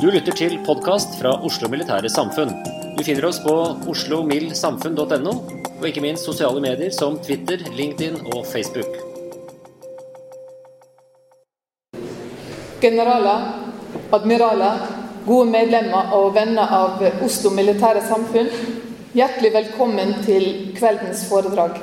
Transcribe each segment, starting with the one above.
Du lytter til podkast fra Oslo Militære Samfunn. Du finner oss på oslomildsamfunn.no, og ikke minst sosiale medier som Twitter, LinkedIn og Facebook. Generaler, admiraler, gode medlemmer og venner av Oslo Militære Samfunn. Hjertelig velkommen til kveldens foredrag.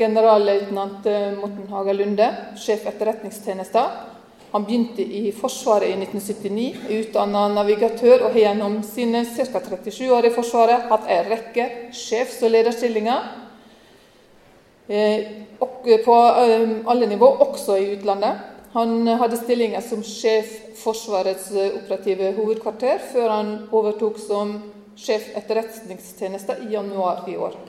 Generalløytnant Morten Haga Lunde, sjef etterretningstjenesten. Han begynte i Forsvaret i 1979, utdanna navigatør og har gjennom sine ca. 37 år i Forsvaret hatt en rekke sjefs- og lederstillinger på alle nivå, også i utlandet. Han hadde stillinger som sjef Forsvarets operative hovedkvarter, før han overtok som sjef etterretningstjeneste i januar i år.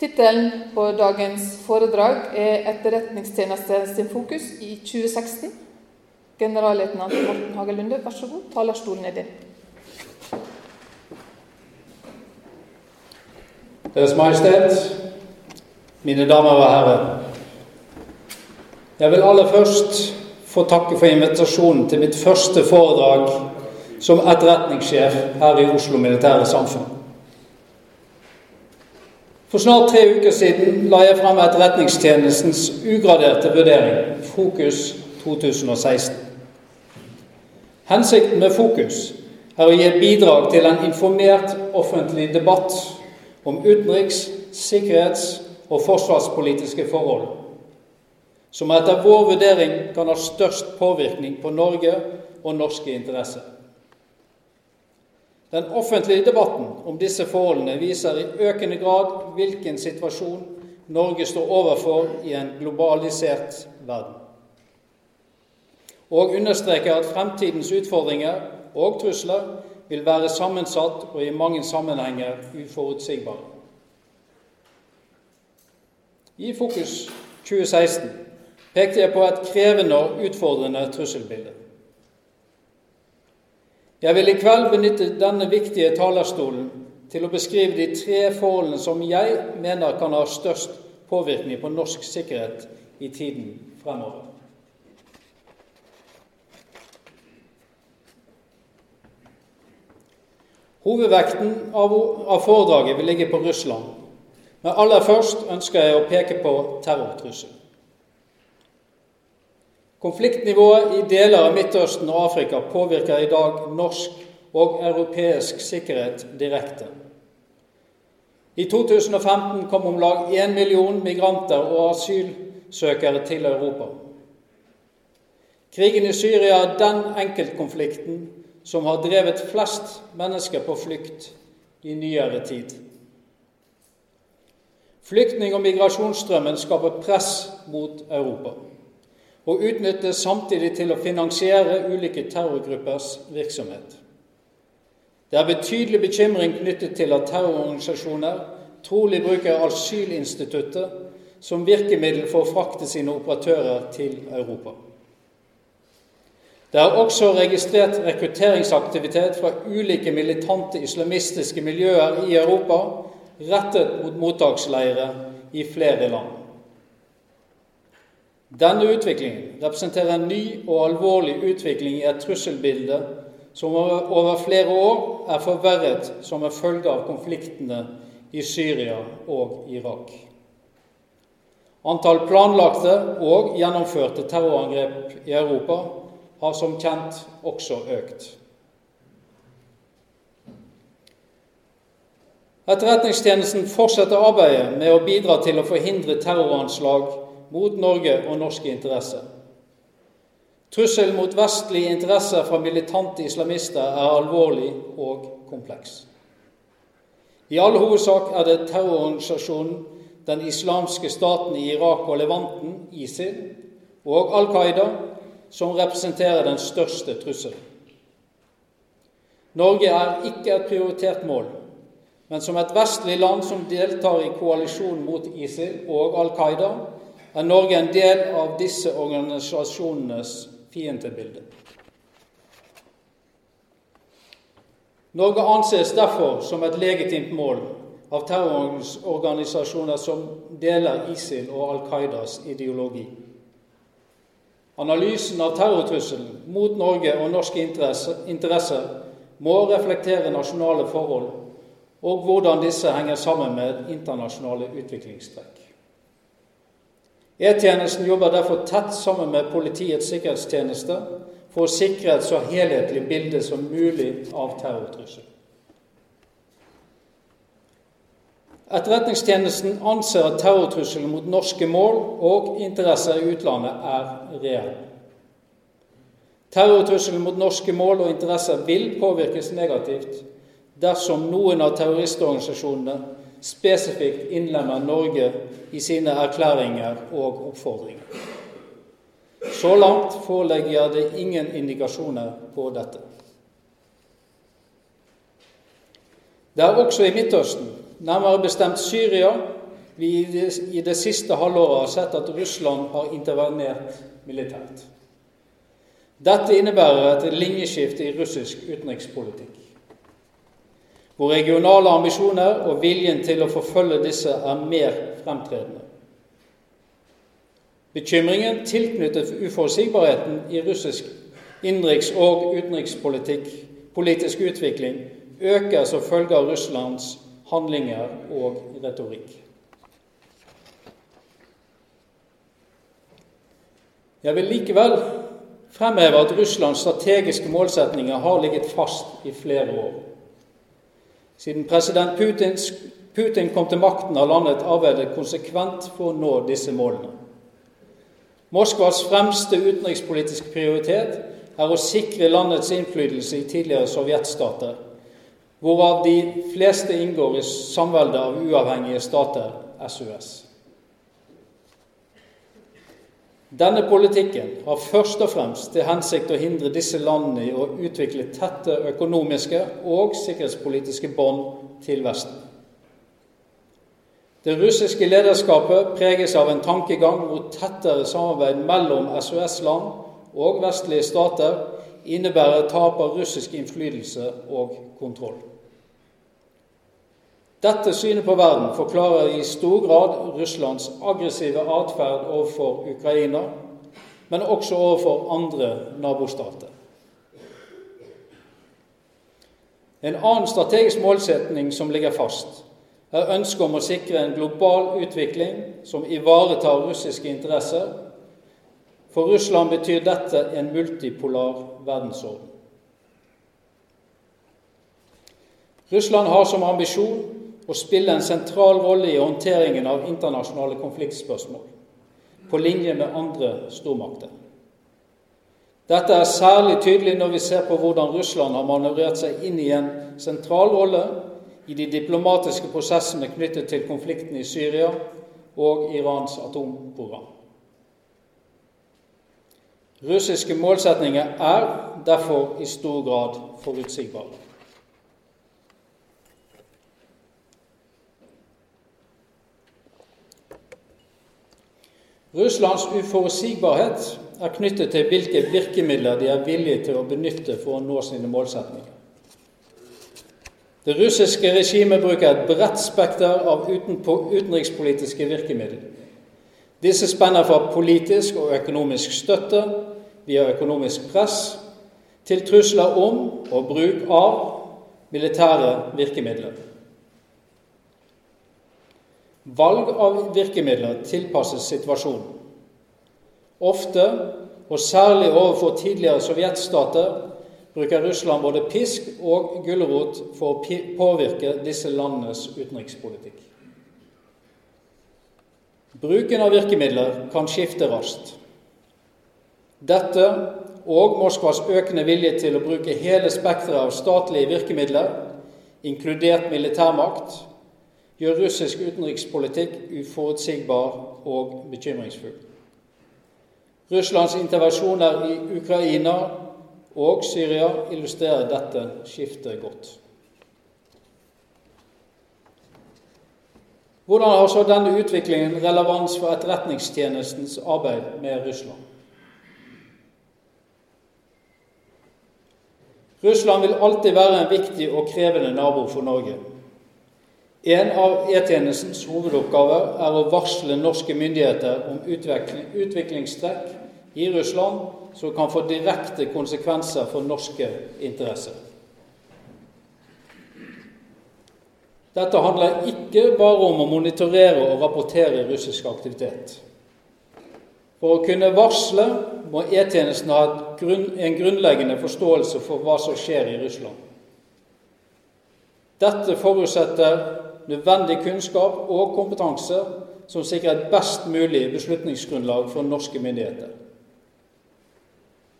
Tittelen på dagens foredrag er 'Etterretningstjeneste sin fokus i 2016'. Generalløytnant Morten Hagelunde, vær så god, talerstolen er din. Deres Majestet, mine damer og herrer. Jeg vil aller først få takke for invitasjonen til mitt første foredrag som etterretningssjef her i Oslo Militære Samfunn. For snart tre uker siden la jeg fram Etterretningstjenestens ugraderte vurdering, Fokus 2016. Hensikten med Fokus er å gi bidrag til en informert offentlig debatt om utenriks-, sikkerhets- og forsvarspolitiske forhold, som etter vår vurdering kan ha størst påvirkning på Norge og norske interesser. Den offentlige debatten om disse forholdene viser i økende grad hvilken situasjon Norge står overfor i en globalisert verden, og understreker at fremtidens utfordringer og trusler vil være sammensatt og i mange sammenhenger uforutsigbare. I Fokus 2016 pekte jeg på et krevende og utfordrende trusselbilde. Jeg vil i kveld benytte denne viktige talerstolen til å beskrive de tre forholdene som jeg mener kan ha størst påvirkning på norsk sikkerhet i tiden fremover. Hovedvekten av, foredraget vil ligge på Russland, men aller først ønsker jeg å peke på terrortrusselen. Konfliktnivået i deler av Midtøsten og Afrika påvirker i dag norsk og europeisk sikkerhet direkte. I 2015 kom om lag 1 million migranter og asylsøkere til Europa. Krigen i Syria er den enkeltkonflikten som har drevet flest mennesker på flukt i nyere tid. Flyktning- og migrasjonsstrømmen skaper press mot Europa og utnyttes samtidig til å finansiere ulike terrorgruppers virksomhet. Det er betydelig bekymring knyttet til at terrororganisasjoner trolig bruker asylinstituttet som virkemiddel for å frakte sine operatører til Europa. Det er også registrert rekrutteringsaktivitet fra ulike militante islamistiske miljøer i Europa rettet mot mottaksleirer i flere land. Denne utviklingen representerer en ny og alvorlig utvikling i et trusselbilde som over flere år er forverret som en følge av konfliktene i Syria og Irak. Antall planlagte og gjennomførte terrorangrep i Europa har som kjent også økt. Etterretningstjenesten fortsetter arbeidet med å bidra til å forhindre terroranslag mot Norge og norske interesser. Trusselen mot vestlige interesser fra militante islamister er alvorlig og kompleks. I all hovedsak er det terrororganisasjonen Den islamske staten i Irak og Levanten, ISIL, og Al Qaida som representerer den største trusselen. Norge er ikke et prioritert mål, men som et vestlig land som deltar i koalisjonen mot ISIL og Al Qaida, er Norge en del av disse organisasjonenes fiendebilde. Norge anses derfor som et legitimt mål av terrororganisasjoner som deler ISIL og Al Qaidas ideologi. Analysen av terrortrusselen mot Norge og norske interesser må reflektere nasjonale forhold og hvordan disse henger sammen med internasjonale utviklingstrekk. E-tjenesten jobber derfor tett sammen med Politiets sikkerhetstjeneste for å sikre et så helhetlig bilde som mulig av terrortrusselen. Etterretningstjenesten anser at terrortrusselen mot norske mål og interesser i utlandet er reell. Terrortrusselen mot norske mål og interesser vil påvirkes negativt dersom noen av terroristorganisasjonene spesifikt innlemmer Norge i sine erklæringer og oppfordringer. Så langt forelegger det ingen indikasjoner på dette. Det er også i Midtøsten nærmere bestemt Syria, vi i det siste halvåret har sett at Russland har intervenert militært. Dette innebærer et linjeskifte i russisk utenrikspolitikk, hvor regionale ambisjoner og viljen til å forfølge disse er mer fremtredende. Bekymringen tilknyttet uforutsigbarheten i russisk innenriks- og utenrikspolitikk, politisk utvikling, øker som følge av Russlands handlinger og retorikk. Jeg vil likevel fremheve at Russlands strategiske målsetninger har ligget fast i flere år. Siden president Putins, Putin kom til makten, har landet arbeidet konsekvent for å nå disse målene. Moskvas fremste utenrikspolitiske prioritet er å sikre landets innflytelse i tidligere sovjetstater hvorav de fleste inngår i samveldet av uavhengige stater, SUS. Denne politikken har først og fremst til hensikt å hindre disse landene i å utvikle tette økonomiske og sikkerhetspolitiske bånd til Vesten. Det russiske lederskapet preges av en tankegang hvor tettere samarbeid mellom SOS-land og vestlige stater innebærer tap av russisk innflytelse og kontroll. Dette synet på verden forklarer i stor grad Russlands aggressive atferd overfor Ukraina, men også overfor andre nabostater. En annen strategisk målsetning som ligger fast, er ønsket om å sikre en global utvikling som ivaretar russiske interesser. For Russland betyr dette en multipolar verdensorden. Russland har som ambisjon å spille en sentral rolle i håndteringen av internasjonale konfliktspørsmål, på linje med andre stormakter. Dette er særlig tydelig når vi ser på hvordan Russland har manøvrert seg inn i en sentral rolle i de diplomatiske prosessene knyttet til konflikten i Syria og Irans atomprogram. Russiske målsetninger er derfor i stor grad forutsigbare. Russlands uforutsigbarhet er knyttet til hvilke virkemidler de er villige til å benytte for å nå sine målsetninger. Det russiske regimet bruker et bredt spekter av utenrikspolitiske virkemidler. Disse spenner fra politisk og økonomisk støtte via økonomisk press til trusler om og bruk av militære virkemidler. Valg av virkemidler tilpasses situasjonen. Ofte, og særlig overfor tidligere sovjetstater, bruker Russland både pisk og gulrot for å påvirke disse landenes utenrikspolitikk. Bruken av virkemidler kan skifte raskt. Dette og Moskvas økende vilje til å bruke hele spekteret av statlige virkemidler, inkludert militærmakt, gjør russisk utenrikspolitikk uforutsigbar og bekymringsfull. Russlands intervensjoner i Ukraina og Syria illustrerer dette skiftet godt. Hvordan har så denne utviklingen relevans for Etterretningstjenestens arbeid med Russland? Russland vil alltid være en viktig og krevende nabo for Norge. En av E-tjenestens hovedoppgaver er å varsle norske myndigheter om utvikling, utviklingstrekk i Russland som kan få direkte konsekvenser for norske interesser. Dette handler ikke bare om å monitorere og rapportere russisk aktivitet. For å kunne varsle må E-tjenesten ha en grunnleggende forståelse for hva som skjer i Russland. Dette forutsetter nødvendig kunnskap og kompetanse som sikrer et best mulig beslutningsgrunnlag for norske myndigheter.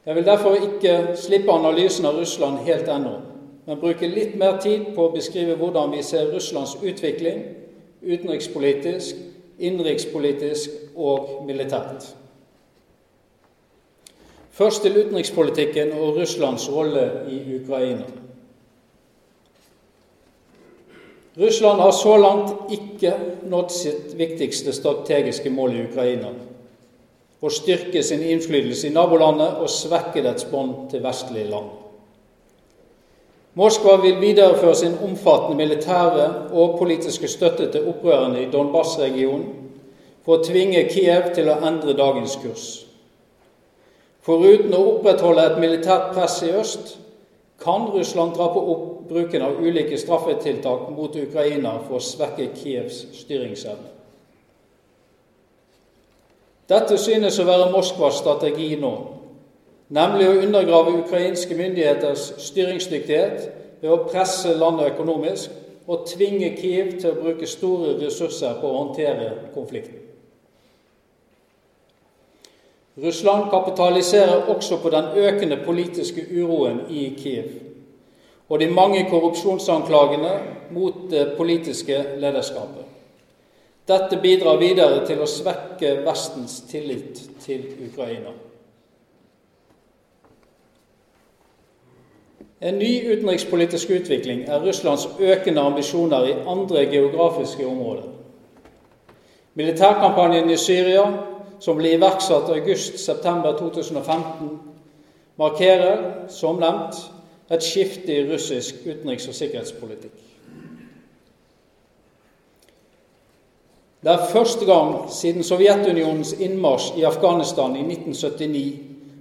Jeg vil derfor ikke slippe analysen av Russland helt ennå, men bruke litt mer tid på å beskrive hvordan vi ser Russlands utvikling utenrikspolitisk, innenrikspolitisk og militært. Først til utenrikspolitikken og Russlands rolle i Ukraina. Russland har så langt ikke nådd sitt viktigste strategiske mål i Ukraina, å styrke sin innflytelse i nabolandet og svekke dets bånd til vestlige land. Moskva vil videreføre sin omfattende militære og politiske støtte til opprørerne i Donbas-regionen for å tvinge Kiev til å endre dagens kurs. Foruten å opprettholde et militært press i øst kan Russland trappe opp bruken av ulike straffetiltak mot Ukraina for å svekke Kievs styringsevne. Dette synes å være Moskvas strategi nå, nemlig å undergrave ukrainske myndigheters styringsdyktighet ved å presse landet økonomisk og tvinge Kiev til å bruke store ressurser på å håndtere konflikten. Russland kapitaliserer også på den økende politiske uroen i Kiev og de mange korrupsjonsanklagene mot det politiske lederskapet. Dette bidrar videre til å svekke Vestens tillit til Ukraina. En ny utenrikspolitisk utvikling er Russlands økende ambisjoner i andre geografiske områder. Militærkampanjen i Syria, som ble iverksatt august-september 2015, markerer, som nevnt, et skifte i russisk utenriks- og sikkerhetspolitikk. Det er første gang siden Sovjetunionens innmarsj i Afghanistan i 1979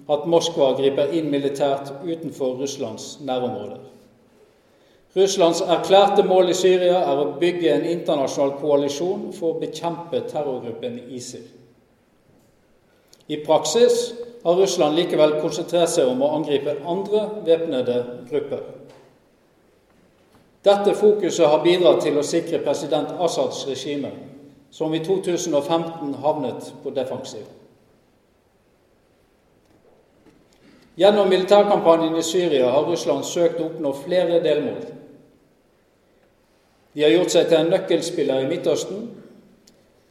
at Moskva griper inn militært utenfor Russlands nærområder. Russlands erklærte mål i Syria er å bygge en internasjonal koalisjon for å bekjempe terrorgruppen ISIL. I praksis har Russland likevel konsentrert seg om å angripe andre væpnede grupper. Dette fokuset har bidratt til å sikre president Assads regime som i 2015 havnet på defensiv. Gjennom militærkampanjen i Syria har Russland søkt å oppnå flere delmål. De har gjort seg til en nøkkelspiller i Midtøsten.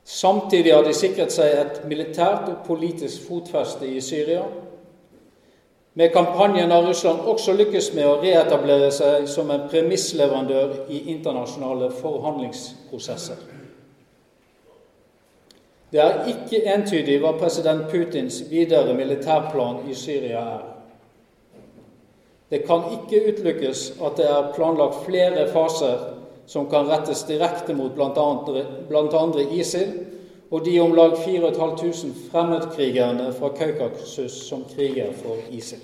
Samtidig har de sikret seg et militært og politisk fotfeste i Syria. Med kampanjen har Russland også lykkes med å reetablere seg som en premissleverandør i internasjonale forhandlingsprosesser. Det er ikke entydig hva president Putins videre militærplan i Syria er. Det kan ikke utelukkes at det er planlagt flere faser som kan rettes direkte mot bl.a. ISIL og de om lag 4500 fremmedkrigerne fra Kaukasus som kriger for ISIL.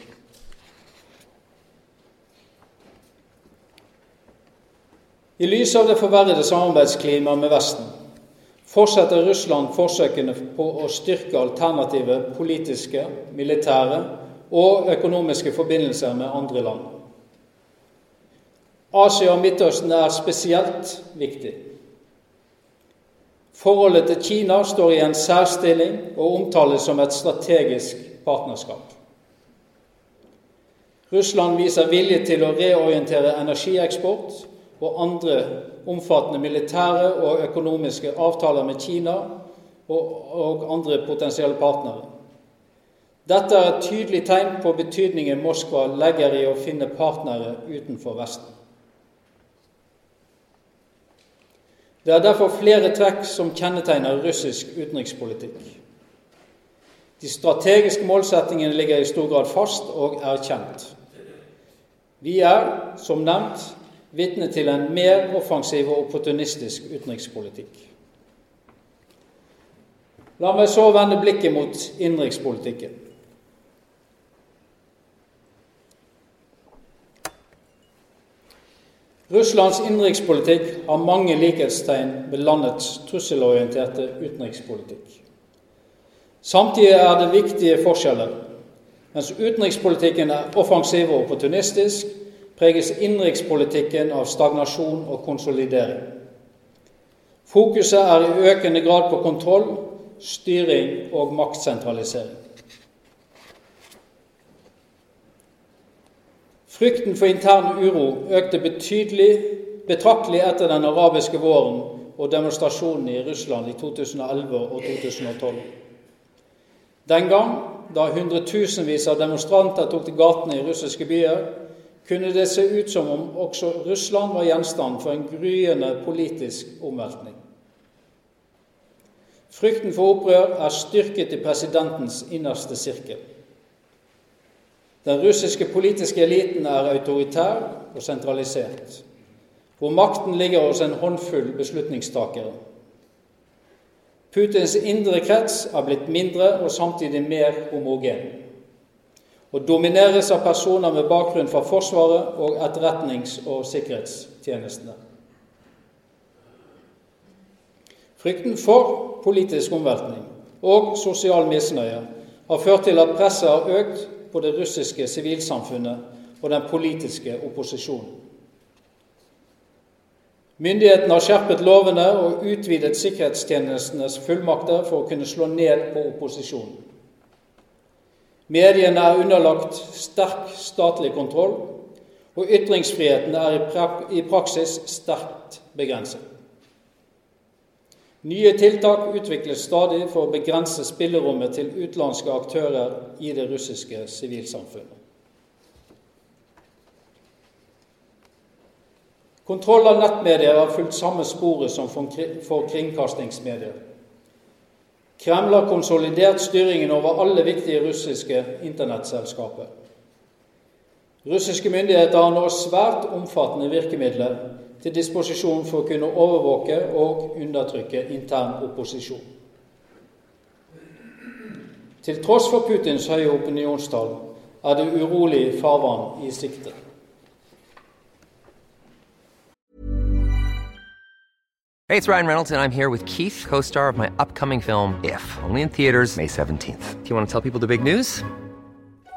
I lys av det forverrede samarbeidsklimaet med Vesten fortsetter Russland forsøkene på å styrke alternative politiske, militære og økonomiske forbindelser med andre land. Asia og Midtøsten er spesielt viktig. Forholdet til Kina står i en særstilling og omtales som et strategisk partnerskap. Russland viser vilje til å reorientere energieksport og andre omfattende militære og økonomiske avtaler med Kina og, andre potensielle partnere. Dette er et tydelig tegn på betydningen Moskva legger i å finne partnere utenfor Vesten. Det er derfor flere trekk som kjennetegner russisk utenrikspolitikk. De strategiske målsettingene ligger i stor grad fast og er kjent. Vi er, som nevnt, vitne til en mer offensiv og opportunistisk utenrikspolitikk. La meg så vende blikket mot innenrikspolitikken. Russlands innenrikspolitikk har mange likhetstegn med landets trusselorienterte utenrikspolitikk. Samtidig er det viktige forskjeller. Mens utenrikspolitikken er offensiv og opportunistisk, preges innenrikspolitikken av stagnasjon og konsolidering. Fokuset er i økende grad på kontroll, styring og maktsentralisering. Frykten for intern uro økte betraktelig etter den arabiske våren og demonstrasjonene i Russland i 2011 og 2012. Den gang, da hundretusenvis av demonstranter tok til gatene i russiske byer, kunne det se ut som om også Russland var gjenstand for en gryende politisk omveltning. Frykten for opprør er styrket i presidentens innerste sirkel. Den russiske politiske eliten er autoritær og sentralisert, hvor makten ligger hos en håndfull beslutningstakere. Putins indre krets er blitt mindre og samtidig mer homogen og domineres av personer med bakgrunn fra Forsvaret og etterretnings- og sikkerhetstjenestene. Frykten for politisk omveltning og sosial misnøye har ført til at presset har økt på det russiske sivilsamfunnet og den politiske opposisjonen. Myndighetene har skjerpet lovene og utvidet sikkerhetstjenestenes fullmakter for å kunne slå ned på opposisjonen. Mediene er underlagt sterk statlig kontroll, og ytringsfriheten er i praksis sterkt begrenset. Nye tiltak utvikles stadig for å begrense spillerommet til utenlandske aktører i det russiske sivilsamfunnet. Kontroll av nettmedier har fulgt samme sporet som for kringkastingsmedier. Kreml har konsolidert styringen over alle viktige russiske internettselskaper. Russiske myndigheter har nå svært omfattende virkemidler til disposisjon for å kunne overvåke og undertrykke intern opposisjon. Til tross for Putins høye opinionstall er det urolig farvann i sikte. Hey, it's Ryan Reynolds, and I'm here with Keith, co star of my upcoming film, If, only in theaters, May 17th. Do you want to tell people the big news?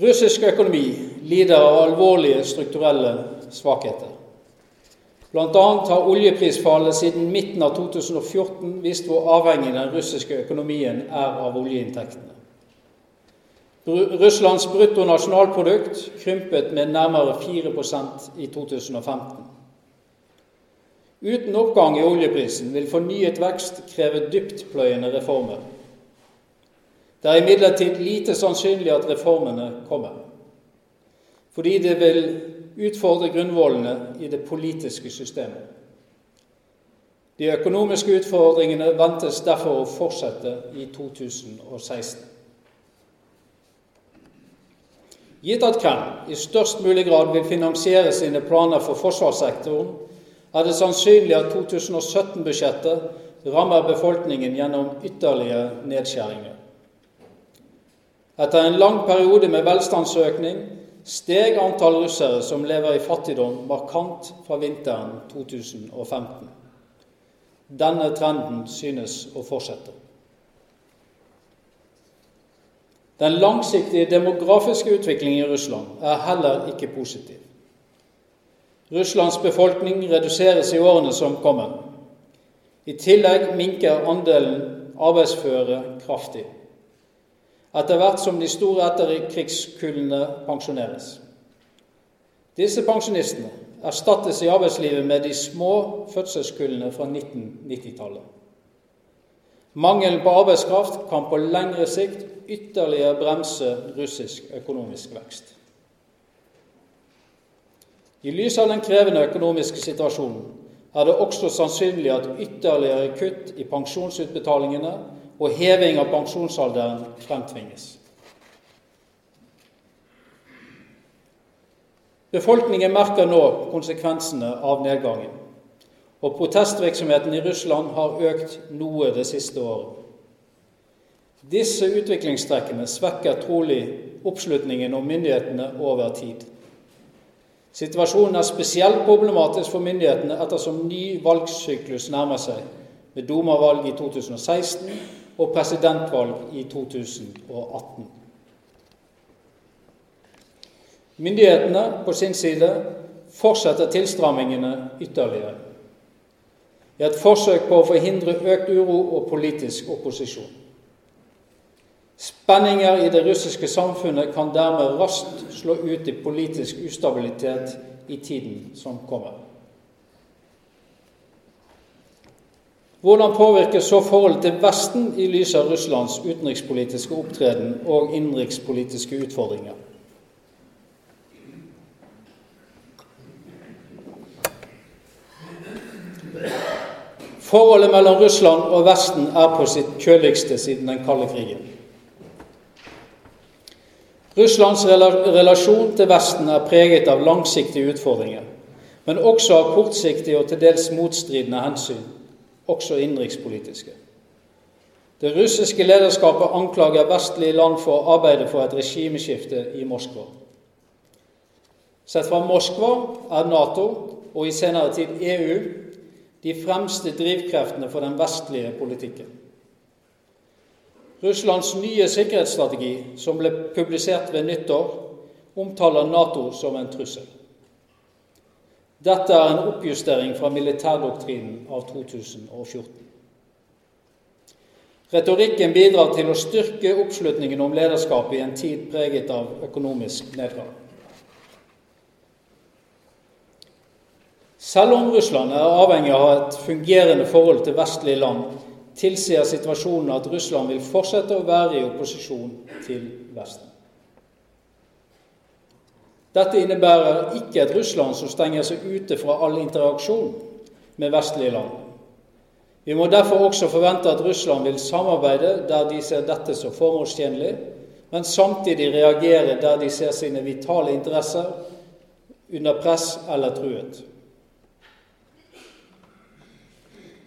Russisk økonomi lider av alvorlige strukturelle svakheter. Bl.a. har oljeprisfallet siden midten av 2014 vist hvor avhengig den russiske økonomien er av oljeinntektene. Russlands bruttonasjonalprodukt krympet med nærmere 4% i 2015. Uten oppgang i oljeprisen vil fornyet vekst kreve dyptpløyende reformer. Det er imidlertid lite sannsynlig at reformene kommer, fordi det vil utfordre grunnvollene i det politiske systemet. De økonomiske utfordringene ventes derfor å fortsette i 2016. Gitt at Kreml i størst mulig grad vil finansiere sine planer for forsvarssektoren, er det sannsynlig at 2017-budsjettet rammer befolkningen gjennom ytterligere nedskjæringer. Etter en lang periode med velstandsøkning steg antall russere som lever i fattigdom, markant fra vinteren 2015. Denne trenden synes å fortsette. Den langsiktige demografiske utviklingen i Russland er heller ikke positiv. Russlands befolkning reduseres i årene som kommer. I tillegg minker andelen arbeidsføre kraftig etter hvert som de store etterkrigskullene pensjoneres. Disse pensjonistene erstattes i arbeidslivet med de små fødselskullene fra 1990-tallet. Mangelen på arbeidskraft kan på lengre sikt ytterligere bremse russisk økonomisk vekst. I lys av den krevende økonomiske situasjonen er det også sannsynlig at ytterligere kutt i pensjonsutbetalingene og heving av pensjonsalderen fremtvinges. Befolkningen merker nå konsekvensene av nedgangen, og protestvirksomheten i Russland har økt noe det siste året. Disse utviklingstrekkene svekker trolig oppslutningen om myndighetene over tid. Situasjonen er spesielt problematisk for myndighetene ettersom ny valgsyklus nærmer seg, med domervalg i 2016 og presidentvalg i 2018. Myndighetene på sin side fortsetter tilstrammingene ytterligere i et forsøk på å forhindre økt uro og politisk opposisjon. Spenninger i det russiske samfunnet kan dermed raskt slå ut i politisk ustabilitet i tiden som kommer. Hvordan påvirker så forholdet til Vesten i lys av Russlands utenrikspolitiske opptreden og innenrikspolitiske utfordringer? Forholdet mellom Russland og Vesten er på sitt kjøligste siden den kalde krigen. Russlands relasjon til Vesten er preget av langsiktige utfordringer, men også av kortsiktige og til dels motstridende hensyn også innenrikspolitiske. Det russiske lederskapet anklager vestlige land for å arbeide for et regimeskifte i Moskva. Sett fra Moskva er Nato, og i senere tid EU, de fremste drivkreftene for den vestlige politikken. Russlands nye sikkerhetsstrategi, som ble publisert ved nyttår, omtaler Nato som en trussel. Dette er en oppjustering fra militærdoktrinen av 2014. Retorikken bidrar til å styrke oppslutningen om lederskapet i en tid preget av økonomisk nedgang. Selv om Russland er avhengig av et fungerende forhold til vestlige land, tilsier situasjonen at Russland vil fortsette å være i opposisjon til Vesten. Dette innebærer ikke et Russland som stenger seg ute fra all interaksjon med vestlige land. Vi må derfor også forvente at Russland vil samarbeide der de ser dette som formålstjenlig, men samtidig reagere der de ser sine vitale interesser under press eller truet.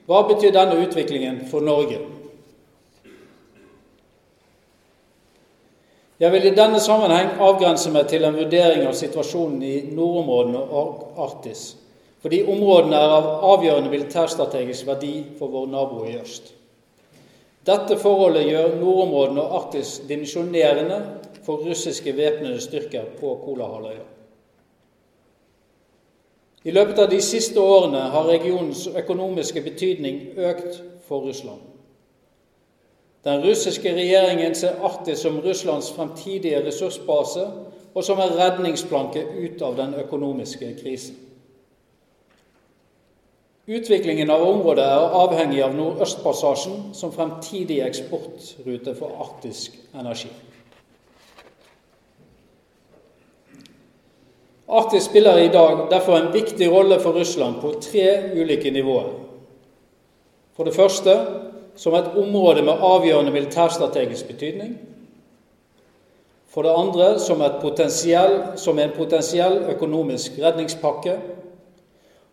Hva betyr denne utviklingen for Norge? Jeg vil i denne sammenheng avgrense meg til en vurdering av situasjonen i nordområdene og Arktis, fordi områdene er av avgjørende militærstrategisk verdi for vår nabo i øst. Dette forholdet gjør nordområdene og Arktis dimensjonerende for russiske væpnede styrker på Kolahalvøya. I løpet av de siste årene har regionens økonomiske betydning økt for Russland. Den russiske regjeringen ser Arktis som Russlands fremtidige ressursbase og som en redningsplanke ut av den økonomiske krisen. Utviklingen av området er avhengig av Nordøstpassasjen som fremtidig eksportrute for arktisk energi. Arktis spiller i dag derfor en viktig rolle for Russland på tre ulike nivåer. For det første som et område med avgjørende militærstrategisk betydning. For det andre som, som en potensiell økonomisk redningspakke.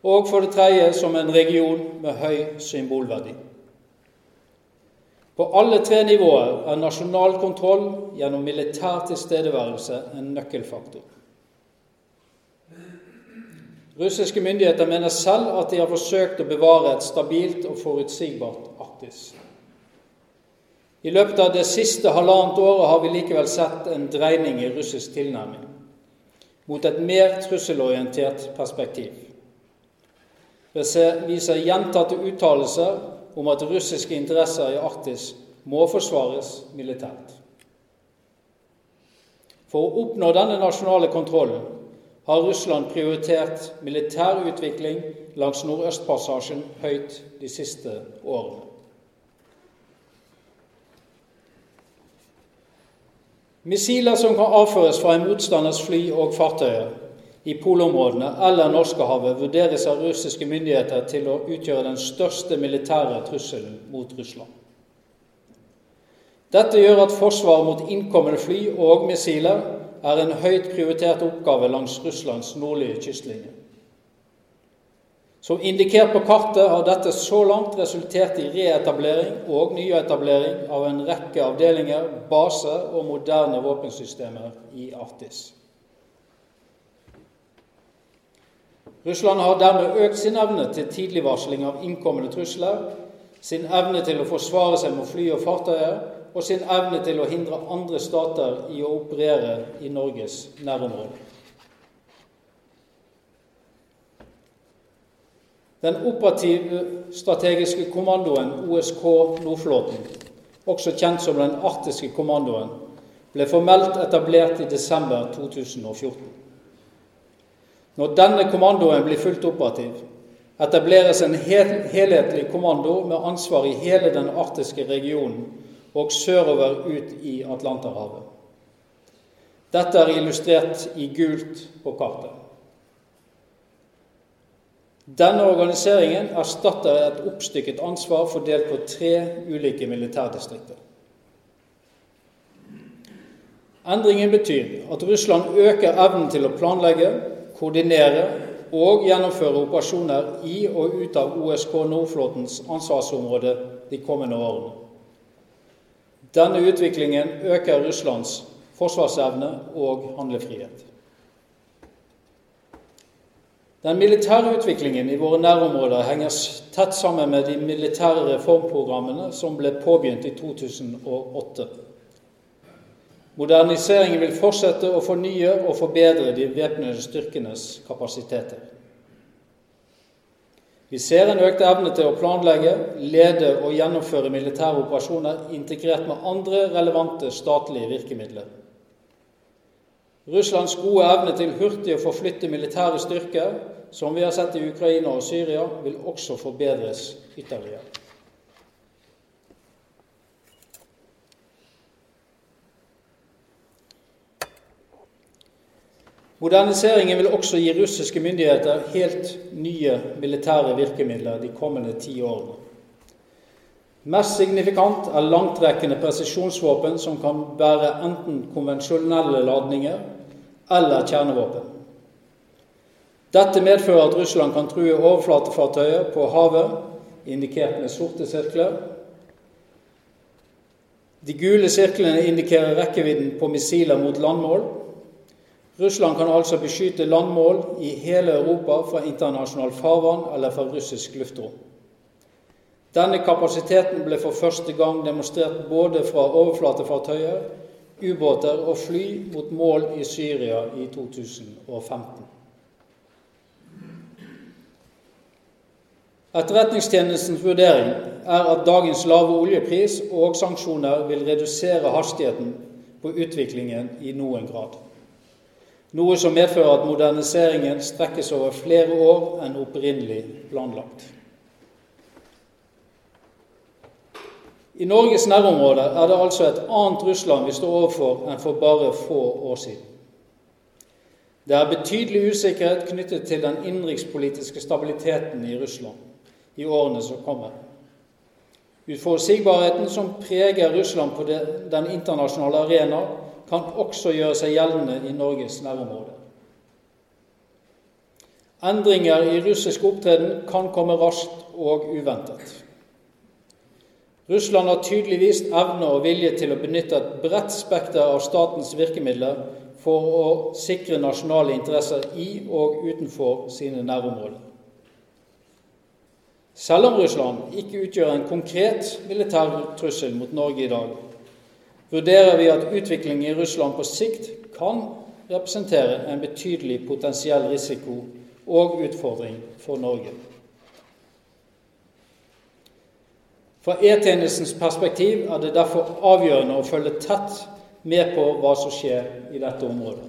Og for det tredje som en region med høy symbolverdi. På alle tre nivåer er nasjonal kontroll gjennom militær tilstedeværelse en nøkkelfaktor. Russiske myndigheter mener selv at de har forsøkt å bevare et stabilt og forutsigbart Arktis. I løpet av det siste halvannet året har vi likevel sett en dreining i russisk tilnærming mot et mer trusselorientert perspektiv. Vi ser gjentatte uttalelser om at russiske interesser i Arktis må forsvares militært. For å oppnå denne nasjonale kontrollen har Russland prioritert militær utvikling langs Nordøstpassasjen høyt de siste årene. Missiler som kan avføres fra en motstanders fly og fartøyer i polområdene eller Norskehavet, vurderes av russiske myndigheter til å utgjøre den største militære trusselen mot Russland. Dette gjør at forsvar mot innkommende fly og missiler er en høyt prioritert oppgave langs Russlands nordlige kystlinje. Som indikert på kartet har dette så langt resultert i reetablering og nyetablering av en rekke avdelinger, baser og moderne våpensystemer i Arktis. Russland har dermed økt sin evne til tidligvarsling av innkommende trusler, sin evne til å forsvare seg mot fly og fartøyer og sin evne til å hindre andre stater i å operere i Norges nærområde. Den operative strategiske kommandoen OSK Nordflåten, også kjent som Den arktiske kommandoen, ble formelt etablert i desember 2014. Når denne kommandoen blir fullt operativ, etableres en helhetlig kommando med ansvar i hele den arktiske regionen og sørover ut i Atlanterhavet. Dette er illustrert i gult på kartet. Denne organiseringen erstatter et oppstykket ansvar fordelt på tre ulike militærdistrikter. Endringen betyr at Russland øker evnen til å planlegge, koordinere og gjennomføre operasjoner i og ut av OSK Nordflåtens ansvarsområde de kommende årene. Denne utviklingen øker Russlands forsvarsevne og handlefrihet. Den militære utviklingen i våre nærområder henger tett sammen med de militære reformprogrammene som ble påbegynt i 2008. Moderniseringen vil fortsette å fornye og forbedre de væpnede styrkenes kapasiteter. Vi ser en økt evne til å planlegge, lede og gjennomføre militære operasjoner integrert med andre relevante statlige virkemidler. Russlands gode evne til hurtig å forflytte militære styrker, som vi har sett i Ukraina og Syria, vil også forbedres ytterligere. Moderniseringen vil også gi russiske myndigheter helt nye militære virkemidler de kommende ti årene. Mest signifikant er langtrekkende presisjonsvåpen som kan bære enten konvensjonelle ladninger eller kjernevåpen. Dette medfører at Russland kan true overflatefartøyer på havet, indikert med sorte sirkler. De gule sirklene indikerer rekkevidden på missiler mot landmål. Russland kan altså beskytte landmål i hele Europa fra internasjonal farvann eller fra russisk luftrom. Denne kapasiteten ble for første gang demonstrert både fra overflatefartøyer, ubåter og fly mot mål i Syria i 2015. Etterretningstjenestens vurdering er at dagens lave oljepris og sanksjoner vil redusere hastigheten på utviklingen i noen grad. Noe som medfører at moderniseringen strekkes over flere år enn opprinnelig planlagt. I Norges nærområde er det altså et annet Russland vi står overfor enn for bare få år siden. Det er betydelig usikkerhet knyttet til den innenrikspolitiske stabiliteten i Russland i årene som kommer. Uforutsigbarheten som preger Russland på den internasjonale arena, kan også gjøre seg gjeldende i Norges nærområde. Endringer i russisk opptreden kan komme raskt og uventet. Russland har tydeligvis evne og vilje til å benytte et bredt spekter av statens virkemidler for å sikre nasjonale interesser i og utenfor sine nærområder. Selv om Russland ikke utgjør en konkret militær trussel mot Norge i dag, vurderer vi at utviklingen i Russland på sikt kan representere en betydelig potensiell risiko og utfordring for Norge. Fra E-tjenestens perspektiv er det derfor avgjørende å følge tett med på hva som skjer i dette området.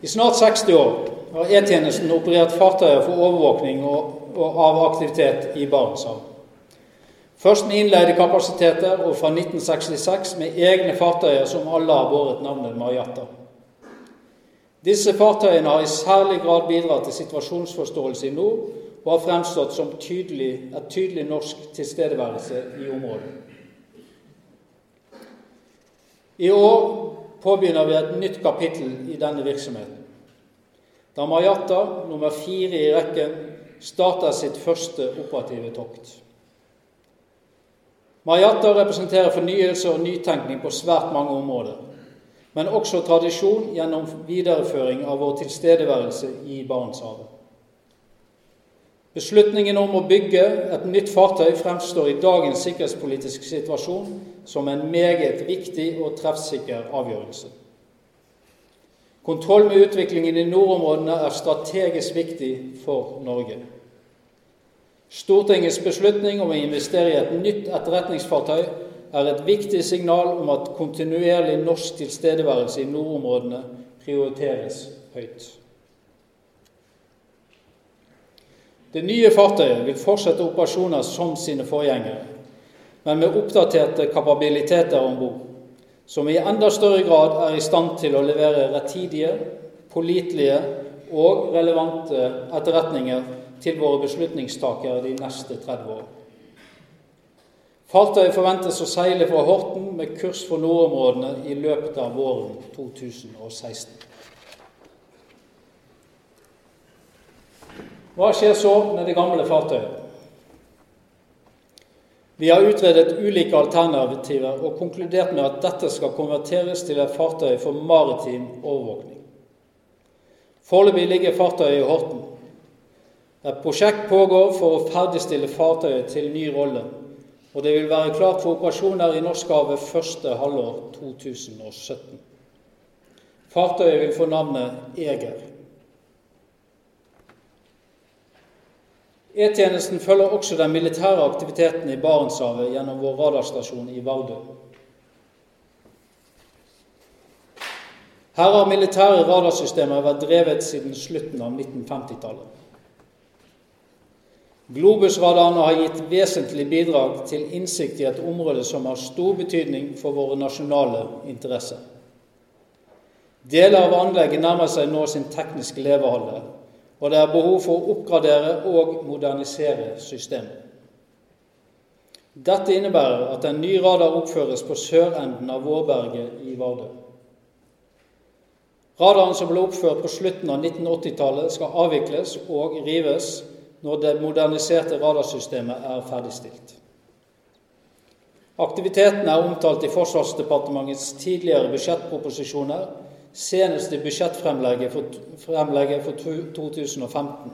I snart 60 år har E-tjenesten operert fartøyer for overvåkning av aktivitet i Barentshavet. Først med innleide kapasiteter, og fra 1966 med egne fartøyer som alle har båret navnet Marjata. Disse fartøyene har i særlig grad bidratt til situasjonsforståelse i nord og har fremstått som tydelig, et tydelig norsk tilstedeværelse i området. I år påbegynner vi et nytt kapittel i denne virksomheten. Da Mayata, nummer fire i rekken, starter sitt første operative tokt. Mayata representerer fornyelse og nytenkning på svært mange områder men også tradisjon gjennom videreføring av vår tilstedeværelse i Barentshavet. Beslutningen om å bygge et nytt fartøy fremstår i dagens sikkerhetspolitiske situasjon som en meget viktig og treffsikker avgjørelse. Kontroll med utviklingen i nordområdene er strategisk viktig for Norge. Stortingets beslutning om å investere i et nytt etterretningsfartøy er et viktig signal om at kontinuerlig norsk tilstedeværelse i nordområdene prioriteres høyt. Det nye fartøyet vil fortsette operasjoner som sine forgjengere, men med oppdaterte kapabiliteter om bord, som i enda større grad er i stand til å levere rettidige, pålitelige og relevante etterretninger til våre beslutningstakere de neste 30 år. Fartøyet forventes å seile fra Horten med kurs for nordområdene i løpet av våren 2016. Hva skjer så med det gamle fartøyet? Vi har utredet ulike alternativer og konkludert med at dette skal konverteres til et fartøy for maritim overvåkning. Foreløpig ligger fartøyet i Horten. Et prosjekt pågår for å ferdigstille fartøyet til ny rolle og det vil være klart for operasjoner i Norskehavet første halvår 2017. Fartøyet vil få navnet Eger. E-tjenesten følger også den militære aktiviteten i Barentshavet gjennom vår radarstasjon i Vardø. Her har militære radarsystemer vært drevet siden slutten av 1950-tallet. Globusradarene har gitt vesentlig bidrag til innsikt i et område som har stor betydning for våre nasjonale interesser. Deler av anlegget nærmer seg nå sin tekniske levealder, og det er behov for å oppgradere og modernisere systemet. Dette innebærer at en ny radar oppføres på sørenden av Vårberget i Vardø. Radaren som ble oppført på slutten av 1980-tallet, skal avvikles og rives når det moderniserte radarsystemet er ferdigstilt. Aktiviteten er omtalt i Forsvarsdepartementets tidligere budsjettproposisjoner, senest i budsjettfremlegget for, 2015.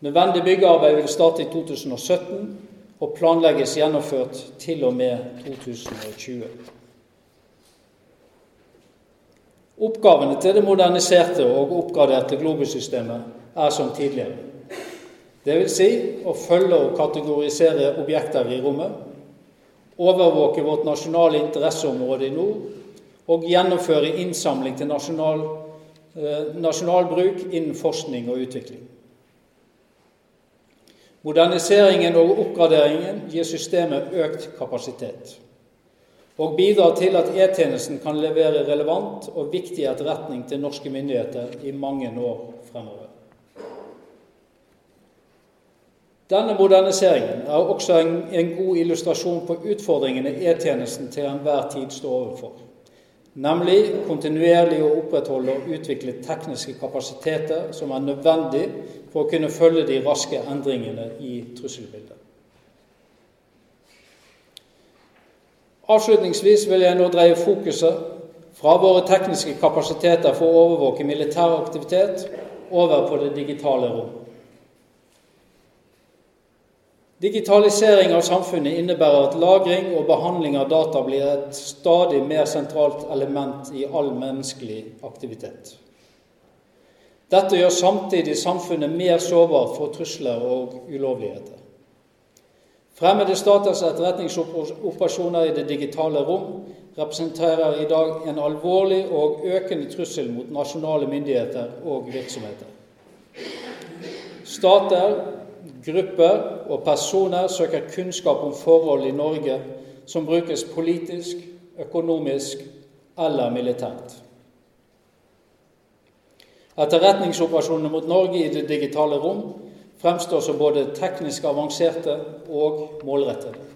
Nødvendig byggearbeid vil starte i 2017 og planlegges gjennomført til og med 2020. Oppgavene til det moderniserte og oppgraderte Globus-systemet er som tidligere. Dvs. Si å følge og kategorisere objekter i rommet, overvåke vårt nasjonale interesseområde i nord og gjennomføre innsamling til nasjonal, eh, nasjonal bruk innen forskning og utvikling. Moderniseringen og oppgraderingen gir systemet økt kapasitet og bidrar til at E-tjenesten kan levere relevant og viktig etterretning til norske myndigheter i mange år fremover. Denne moderniseringen er også en, en god illustrasjon på utfordringene E-tjenesten til enhver tid står overfor, nemlig kontinuerlig å opprettholde og utvikle tekniske kapasiteter som er nødvendig for å kunne følge de raske endringene i trusselbildet. Avslutningsvis vil jeg nå dreie fokuset fra våre tekniske kapasiteter for å overvåke militær aktivitet over på det digitale rom. Digitalisering av samfunnet innebærer at lagring og behandling av data blir et stadig mer sentralt element i all menneskelig aktivitet. Dette gjør samtidig samfunnet mer sårbart for trusler og ulovligheter. Fremmede staters etterretningsoperasjoner i det digitale rom representerer i dag en alvorlig og økende trussel mot nasjonale myndigheter og virksomheter. Stater, grupper og personer søker kunnskap om forhold i Norge som brukes politisk, økonomisk eller militært. Etterretningsoperasjonene mot Norge i det digitale rom fremstår som både teknisk avanserte og målrettede.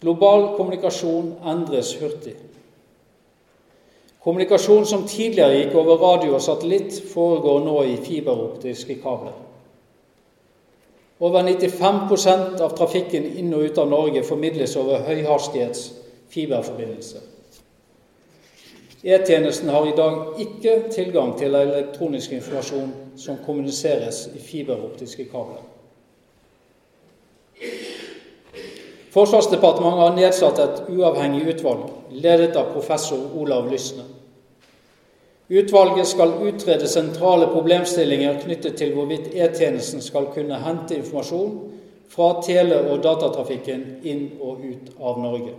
Global kommunikasjon endres hurtig. Kommunikasjon som tidligere gikk over radio og satellitt, foregår nå i fiberoptiske kabler. Over 95% av trafikken inn og ut av Norge formidles over høyhastighets fiberforbindelse. E-tjenesten har i dag ikke tilgang til elektronisk informasjon som kommuniseres i fiberoptiske kabler. Forsvarsdepartementet har nedsatt et uavhengig utvalg, ledet av professor Olav Lysne. Utvalget skal utrede sentrale problemstillinger knyttet til hvorvidt E-tjenesten skal kunne hente informasjon fra tele- og datatrafikken inn og ut av Norge.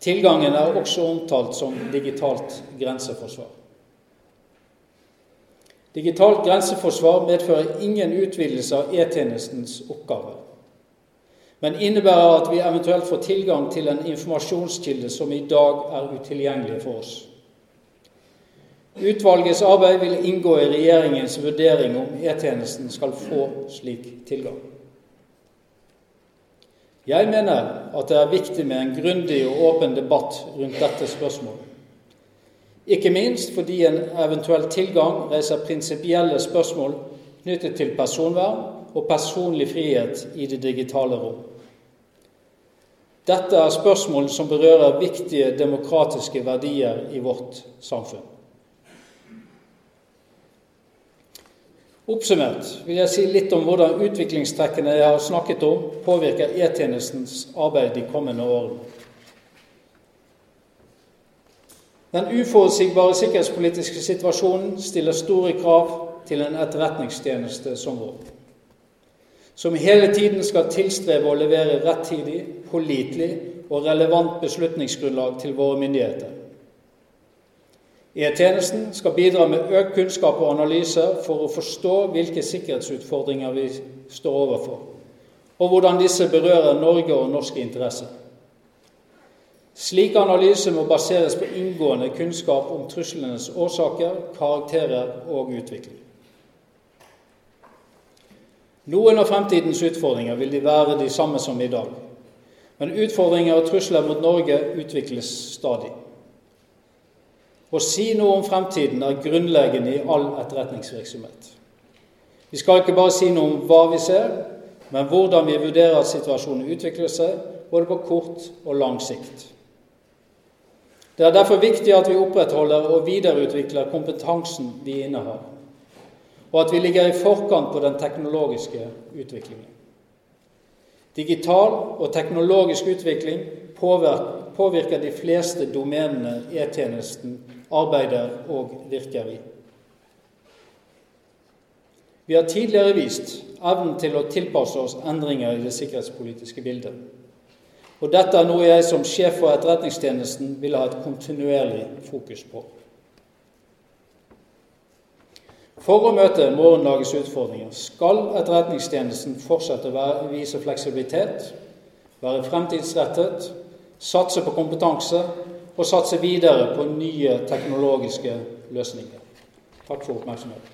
Tilgangen er også omtalt som digitalt grenseforsvar. Digitalt grenseforsvar medfører ingen utvidelse av E-tjenestens oppgaver, men innebærer at vi eventuelt får tilgang til en informasjonskilde som i dag er utilgjengelig for oss. Utvalgets arbeid vil inngå i regjeringens vurdering om E-tjenesten skal få slik tilgang. Jeg mener at det er viktig med en grundig og åpen debatt rundt dette spørsmålet. Ikke minst fordi en eventuell tilgang reiser prinsipielle spørsmål knyttet til personvern og personlig frihet i det digitale rom. Dette er spørsmål som berører viktige demokratiske verdier i vårt samfunn. Oppsummert vil jeg si litt om hvordan utviklingstrekkene jeg har snakket om, påvirker E-tjenestens arbeid de kommende årene. Den uforutsigbare sikkerhetspolitiske situasjonen stiller store krav til en etterretningstjeneste som vår, som hele tiden skal tilstrebe å levere rettidig, pålitelig og relevant beslutningsgrunnlag til våre myndigheter. E-tjenesten skal bidra med økt kunnskap og analyser for å forstå hvilke sikkerhetsutfordringer vi står overfor, og hvordan disse berører Norge og norske interesser. Slik analyse må baseres på inngående kunnskap om truslenes årsaker, karakterer og utvikling. Noen av fremtidens utfordringer vil de være de samme som i dag. Men utfordringer og trusler mot Norge utvikles stadig. Å si noe om fremtiden er grunnleggende i all etterretningsvirksomhet. Vi skal ikke bare si noe om hva vi ser, men hvordan vi vurderer at situasjonen utvikler seg, både på kort og lang sikt. Det er derfor viktig at vi opprettholder og videreutvikler kompetansen vi innehar, og at vi ligger i forkant på den teknologiske utviklingen. Digital og teknologisk utvikling påvirker de fleste domenene E-tjenesten arbeider og virker i. Vi har tidligere vist evnen til å tilpasse oss endringer i det sikkerhetspolitiske bildet. Og dette er noe jeg som sjef for Etterretningstjenesten vil ha et kontinuerlig fokus på. For å møte morgendagens utfordringer skal Etterretningstjenesten fortsette å vise fleksibilitet, være fremtidsrettet, satse på kompetanse og satse videre på nye teknologiske løsninger. Takk for oppmerksomheten.